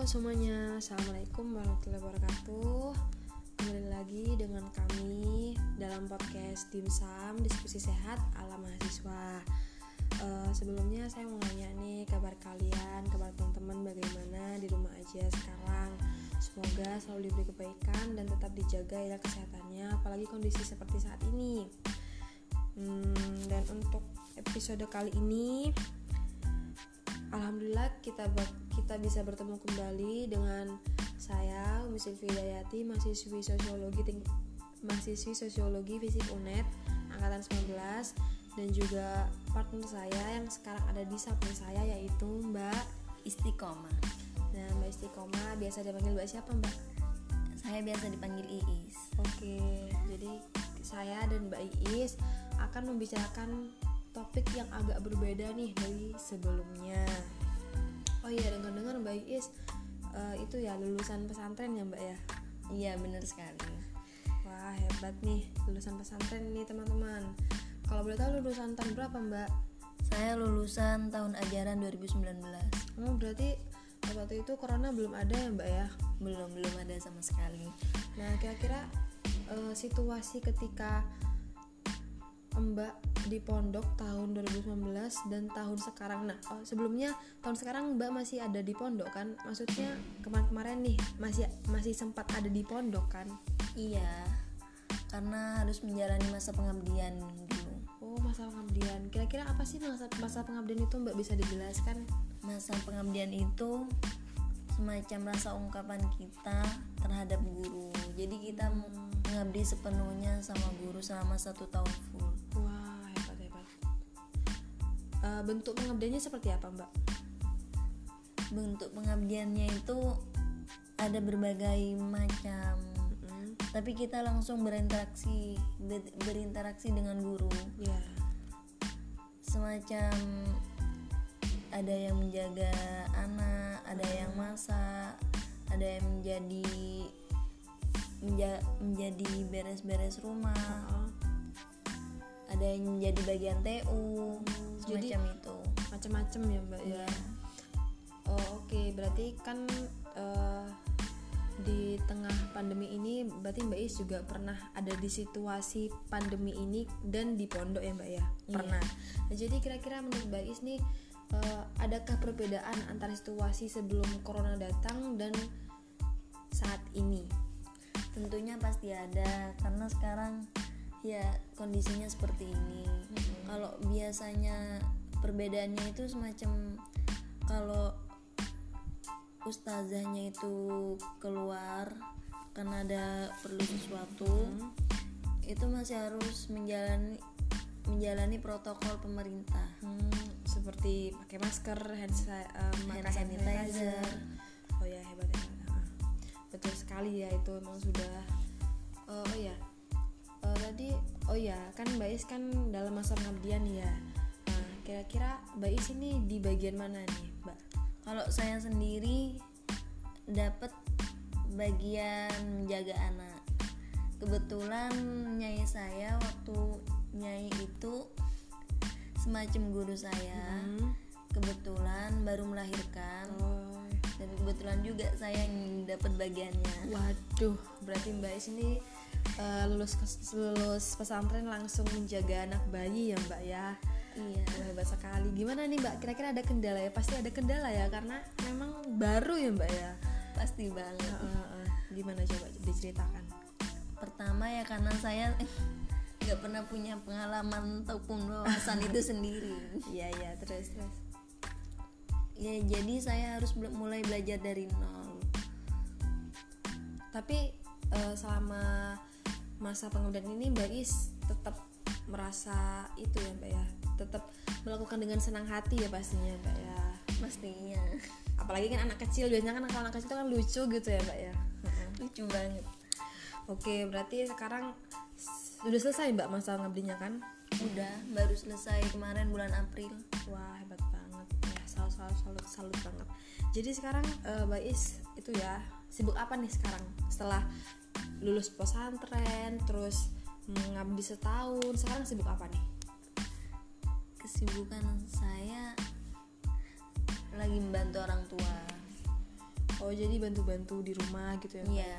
Halo semuanya, Assalamualaikum warahmatullahi wabarakatuh. Kembali lagi dengan kami dalam podcast Dimsum Diskusi Sehat ala Mahasiswa. Uh, Sebelumnya saya mau nanya nih kabar kalian, kabar teman-teman bagaimana di rumah aja sekarang? Semoga selalu diberi kebaikan dan tetap dijaga ya kesehatannya Apalagi kondisi seperti saat ini. Hmm, Dan untuk episode kali ini Alhamdulillah kita kita bisa bertemu kembali dengan saya Umi Dayati mahasiswi sosiologi ting mahasiswi sosiologi fisik UNED angkatan 19 dan juga partner saya yang sekarang ada di samping saya yaitu Mbak Istiqomah. Nah, Mbak Istiqomah biasa dipanggil Mbak siapa, Mbak? Saya biasa dipanggil Iis. Oke, jadi saya dan Mbak Iis akan membicarakan topik yang agak berbeda nih dari sebelumnya. Oh iya, dengar-dengar Mbak Iis uh, itu ya lulusan pesantren ya Mbak ya? Iya benar sekali. Wah hebat nih lulusan pesantren nih teman-teman. Kalau boleh tahu lulusan tahun berapa Mbak? Saya lulusan tahun ajaran 2019. Oh berarti waktu itu corona belum ada ya Mbak ya? Belum belum ada sama sekali. Nah kira-kira uh, situasi ketika Mbak di pondok tahun 2019 dan tahun sekarang. Nah, oh, sebelumnya tahun sekarang Mbak masih ada di pondok kan? Maksudnya kemarin-kemarin nih masih masih sempat ada di pondok kan? Iya. Karena harus menjalani masa pengabdian dulu. Oh, masa pengabdian. Kira-kira apa sih masa masa pengabdian itu Mbak bisa dijelaskan? Masa pengabdian itu semacam rasa ungkapan kita terhadap guru. Jadi kita hmm. mengabdi sepenuhnya sama guru selama satu tahun full Uh, bentuk pengabdiannya seperti apa mbak? Bentuk pengabdiannya itu ada berbagai macam. Tapi kita langsung berinteraksi ber, berinteraksi dengan guru. Yeah. Semacam ada yang menjaga anak, ada yang masak, ada yang menjadi menja, menjadi beres-beres rumah. Uh-huh ada yang menjadi bagian TU Jadi, itu macam-macam ya mbak ya, ya. oh oke okay. berarti kan uh, di tengah pandemi ini berarti Mbak Is juga pernah ada di situasi pandemi ini dan di pondok ya Mbak ya iya. pernah nah, jadi kira-kira menurut Mbak Is nih uh, adakah perbedaan antara situasi sebelum corona datang dan saat ini tentunya pasti ada karena sekarang ya kondisinya seperti ini hmm. Kalau biasanya perbedaannya itu semacam kalau ustazahnya itu keluar karena ada perlu sesuatu hmm. itu masih harus menjalani menjalani protokol pemerintah. Hmm, seperti pakai masker hand, um, hand sanitizer. oh ya hebat ya. Betul sekali ya itu emang sudah oh ya. Uh, tadi oh ya kan Mbak Is kan dalam masa pengabdian ya. Nah kira-kira Mbak Is ini di bagian mana nih Mbak? Kalau saya sendiri dapat bagian menjaga anak. Kebetulan nyai saya waktu nyai itu semacam guru saya. Hmm. kebetulan baru melahirkan. Oh. dan kebetulan juga saya yang dapat bagiannya. Waduh berarti mbak Is ini uh, lulus lulus pesantren langsung menjaga anak bayi ya mbak ya? Iya. Hebat sekali. Gimana nih mbak? Kira-kira ada kendala ya? Pasti ada kendala ya karena memang baru ya mbak ya? Pasti banget. Uh, uh, uh. gimana coba diceritakan? Pertama ya karena saya nggak pernah punya pengalaman ataupun wawasan itu sendiri. Iya iya. Terus terus. Ya jadi saya harus mulai belajar dari nol. Tapi uh, selama masa pengabdian ini Mbak Is tetap merasa itu ya Mbak ya tetap melakukan dengan senang hati ya pastinya Mbak ya. Pastinya. Apalagi kan anak kecil biasanya kan kalau anak kecil itu kan lucu gitu ya Mbak ya. Lucu banget. Oke berarti sekarang sudah selesai Mbak masa ngabdinya kan? Udah baru selesai kemarin bulan April. Wah hebat banget. Ya salut salut salut salut banget. Jadi sekarang uh, Mbak Is itu ya sibuk apa nih sekarang? Setelah lulus pesantren terus mengabdi setahun. Sekarang sibuk apa nih? Kesibukan saya lagi membantu orang tua. Oh jadi bantu-bantu di rumah gitu ya iya.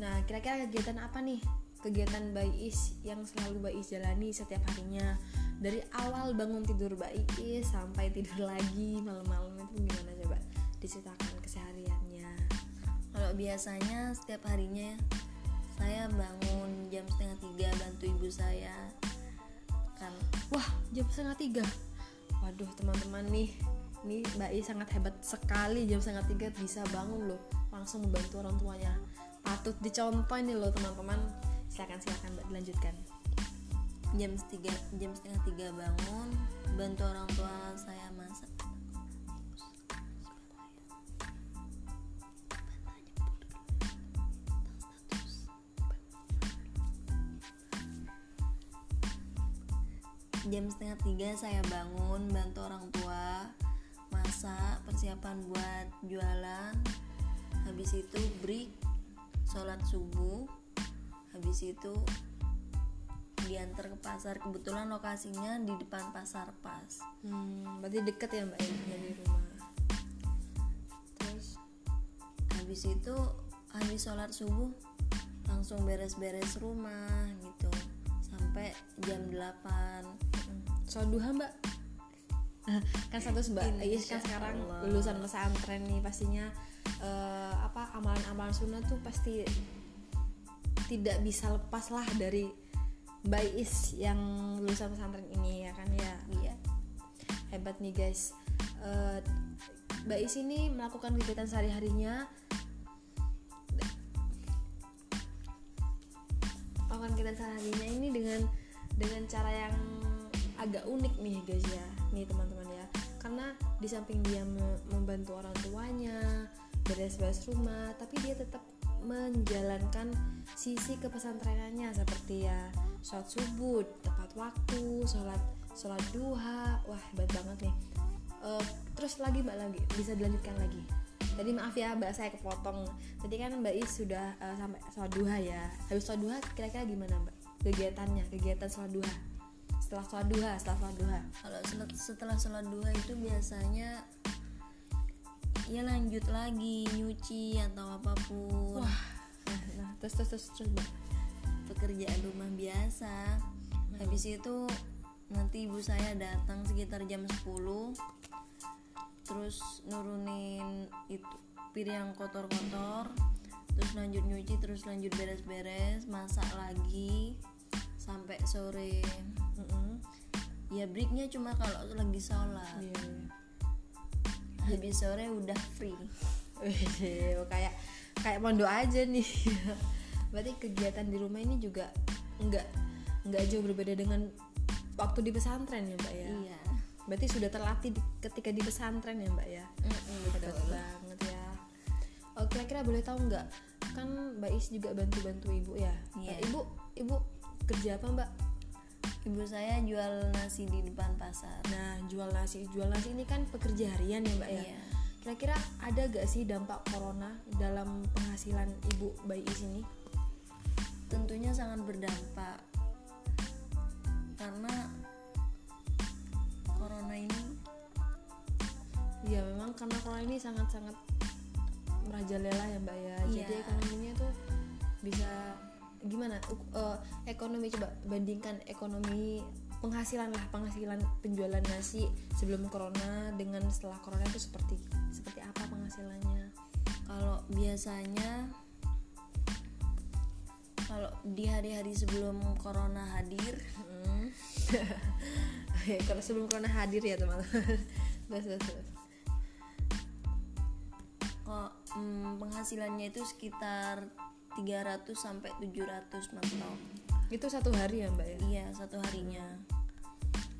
Nah kira-kira kegiatan apa nih? Kegiatan Bais yang selalu Bais jalani setiap harinya. Dari awal bangun tidur Bais sampai tidur lagi malam-malam itu gimana coba? Diceritakan kesehariannya kalau biasanya setiap harinya saya bangun jam setengah tiga bantu ibu saya. Kan wah jam setengah tiga. Waduh teman-teman nih ini Mbak I sangat hebat sekali. Jam setengah tiga bisa bangun loh langsung membantu orang tuanya. Patut dicontoh nih loh teman-teman. Silakan silakan Mbak dilanjutkan. Jam setengah tiga bangun bantu orang tua saya masak jam setengah tiga saya bangun bantu orang tua masak persiapan buat jualan. Habis itu break sholat subuh. Habis itu diantar ke pasar. Kebetulan lokasinya di depan pasar pas. Hmm, berarti deket ya Mbak I dari rumah. Terus habis itu habis sholat subuh langsung beres-beres rumah gitu. Sampai jam 8 soal duha Mbak. Kan satu Mbak Insya kan sekarang Allah. lulusan pesantren nih pastinya eh, apa amalan-amalan sunnah tuh pasti tidak bisa lepas lah dari Mbak Is yang lulusan pesantren ini ya kan ya? Iya. Hebat nih guys. Eh, Mbak Is ini melakukan kegiatan sehari-harinya. Melakukan kegiatan sehari-harinya ini dengan dengan cara yang agak unik nih guys ya nih teman-teman ya. Karena di samping dia me- membantu orang tuanya beres-beres rumah tapi dia tetap menjalankan sisi kepesantrenannya seperti ya sholat subuh tepat waktu sholat sholat duha. Wah hebat banget nih. Eh, terus lagi mbak lagi bisa dilanjutkan lagi. Tadi maaf ya mbak saya kepotong. Tadi kan mbak Is sudah eh, sampai sholat duha ya. Habis sholat duha kira-kira gimana mbak? Kegiatannya kegiatan sholat duha setelah sholat duha setelah sholat duha. Kalau sel- setelah sholat duha itu biasanya ya lanjut lagi nyuci atau apa pun. Wah. Nah, nah terus terus terus, terus pekerjaan rumah biasa. Habis itu nanti ibu saya datang sekitar jam 10 terus nurunin itu piring yang kotor-kotor terus lanjut nyuci terus lanjut beres-beres masak lagi sampai sore. Mm-mm. ya breaknya cuma kalau lagi sholat. Iya, iya. habis sore udah free. Wih, kayak kayak pondok aja nih. Berarti kegiatan di rumah ini juga nggak nggak jauh berbeda dengan waktu di pesantren ya mbak ya? Iya. Berarti sudah terlatih di- ketika di pesantren ya mbak ya? Hebat betul. banget ya. Oh, kira-kira boleh tahu nggak? Kan mbak Is juga bantu-bantu ibu ya? Iya. Eh, ibu ibu kerja apa mbak? Ibu saya jual nasi di depan pasar. Nah jual nasi jual nasi ini kan pekerja harian ya mbak ya? Iya. Kira-kira ada gak sih dampak corona dalam penghasilan ibu Mbak Is ini tentunya sangat berdampak. Karena corona ini Ya memang karena corona ini sangat-sangat merajalela ya mbak ya. Jadi Iya. ekonominya tuh bisa gimana? U- eh, ekonomi coba bandingkan ekonomi penghasilan lah penghasilan penjualan nasi sebelum corona dengan setelah corona itu seperti seperti apa penghasilannya? kalau biasanya kalau di hari-hari sebelum corona hadir Hmm. Kalau sebelum corona hadir ya teman-teman. Terus, terus, terus. kok mm, penghasilannya itu sekitar 300 sampai 700 mentok Itu satu hari ya mbak ya? iya satu harinya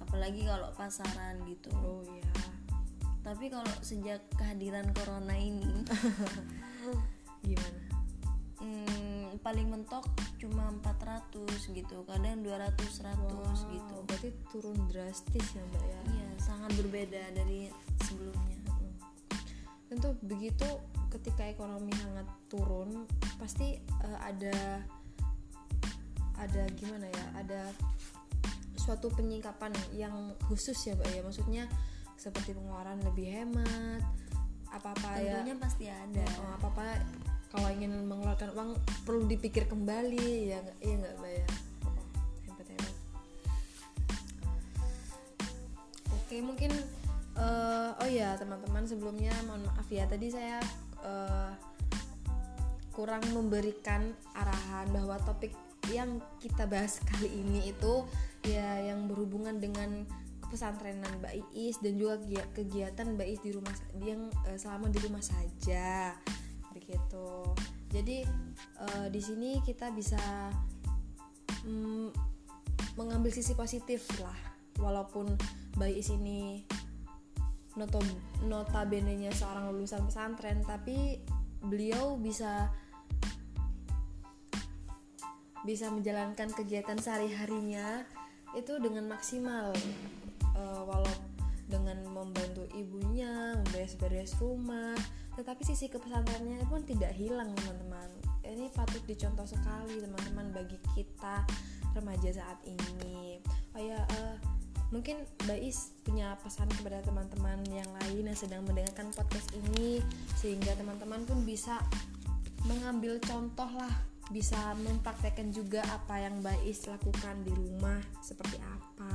apalagi kalau pasaran gitu Oh iya. tapi kalau sejak kehadiran corona ini Gimana? mm, paling mentok cuma 400 gitu kadang 200 100 gitu Oh, berarti turun drastis ya mbak ya? iya sangat berbeda dari sebelumnya tentu begitu ketika ekonomi sangat turun pasti eh, ada ada gimana ya ada suatu penyingkapan yang khusus ya mbak ya. Maksudnya seperti pengeluaran lebih hemat apa-apa ya. Tentunya pasti ada. Oh, apa-apa kalau ingin mengeluarkan uang perlu dipikir kembali ya nggak? Iya nggak mbak ya? Hebat hebat. Oke mungkin eh, oh ya teman-teman sebelumnya mohon maaf ya. Tadi saya eh, kurang memberikan arahan bahwa topik yang kita bahas kali ini itu ya yang berhubungan dengan pesantrenan Mbak Iis dan juga kegia- kegiatan Mbak Iis di rumah yang eh, selama di rumah saja begitu. Jadi eh, di sini kita bisa mm, mengambil sisi positif lah walaupun Mbak Iis ini notabene-nya seorang lulusan pesantren tapi beliau bisa bisa menjalankan kegiatan sehari-harinya itu dengan maksimal. Eh, walau dengan membantu ibunya memberes-beres rumah tetapi sisi kepesantrennya pun tidak hilang teman-teman. Ini patut dicontoh sekali teman-teman bagi kita remaja saat ini. Oh ya eh, mungkin Mbak Is punya pesan kepada teman-teman yang lain yang sedang mendengarkan podcast ini sehingga teman-teman pun bisa mengambil contoh lah bisa mempraktekkan juga apa yang Mbak Is lakukan di rumah seperti apa.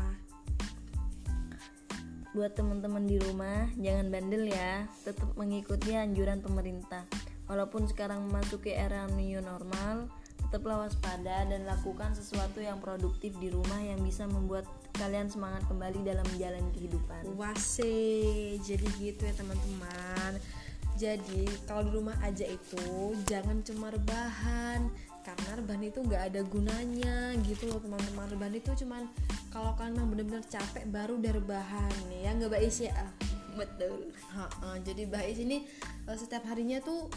Buat teman-teman di rumah jangan bandel ya. Tetap mengikuti anjuran pemerintah. Walaupun sekarang memasuki era new normal tetaplah waspada dan lakukan sesuatu yang produktif di rumah yang bisa membuat kalian semangat kembali dalam menjalani kehidupan Wase, jadi gitu ya teman-teman. Jadi kalau di rumah aja itu jangan cuma rebahan, karena rebahan itu nggak ada gunanya gitu loh teman-teman. Rebahan itu cuman kalau kalian memang benar-benar capek baru udah rebahan nih ya nggak Mbak Is ya. betul Ha-ha, jadi Mbak Is ini eh, setiap harinya tuh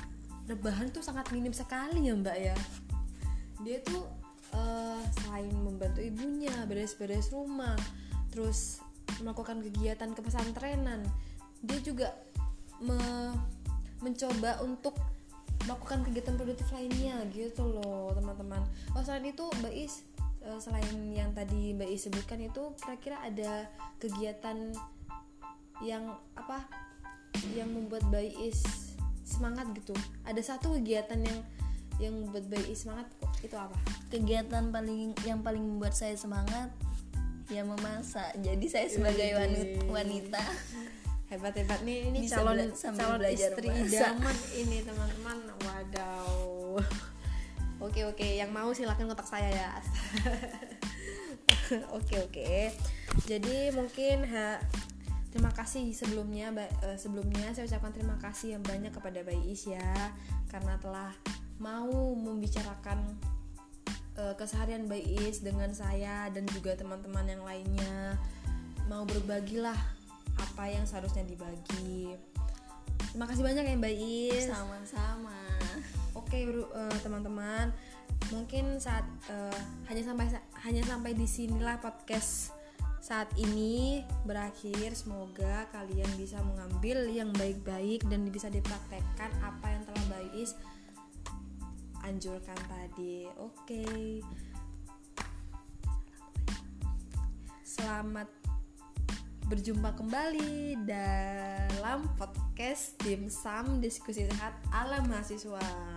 rebahan tuh sangat minim sekali ya Mbak ya. Dia tuh eh, selain membantu ibunya beres-beres rumah, terus melakukan kegiatan kepesantrenan, dia juga me- mencoba untuk melakukan kegiatan produktif lainnya gitu loh teman-teman. Oh selain itu Mbak Is eh, selain yang tadi Mbak Is sebutkan itu kira-kira ada kegiatan yang apa yang membuat Mbak Is semangat gitu ada satu kegiatan yang yang membuat Mbak Is semangat itu apa? Kegiatan paling yang paling membuat saya semangat ya memasak. Jadi saya sebagai wanita, wanita. Hebat hebat nih ini Bisa calon calon belajar istri masak. idaman ini teman-teman. Wadaw. Oke oke. Yang mau silakan kontak saya ya. Oke oke. Jadi mungkin ha, terima kasih sebelumnya Mbak- eh, sebelumnya saya ucapkan terima kasih yang banyak kepada Mbak Is ya karena telah mau membicarakan eh, keseharian Mbak Is dengan saya dan juga teman-teman yang lainnya. Mau berbagilah apa yang seharusnya dibagi. Terima kasih banyak ya Mbak Is. Sama-sama. Oke bro, eh, teman-teman, mungkin saat eh, hanya sampai hanya sampai di sinilah podcast saat ini. Berakhir. Semoga kalian bisa mengambil yang baik-baik dan bisa dipraktekkan apa yang telah Mbak Is anjurkan tadi. Oke. Selamat berjumpa kembali dalam podcast Dimsum Diskusi Sehat ala mahasiswa.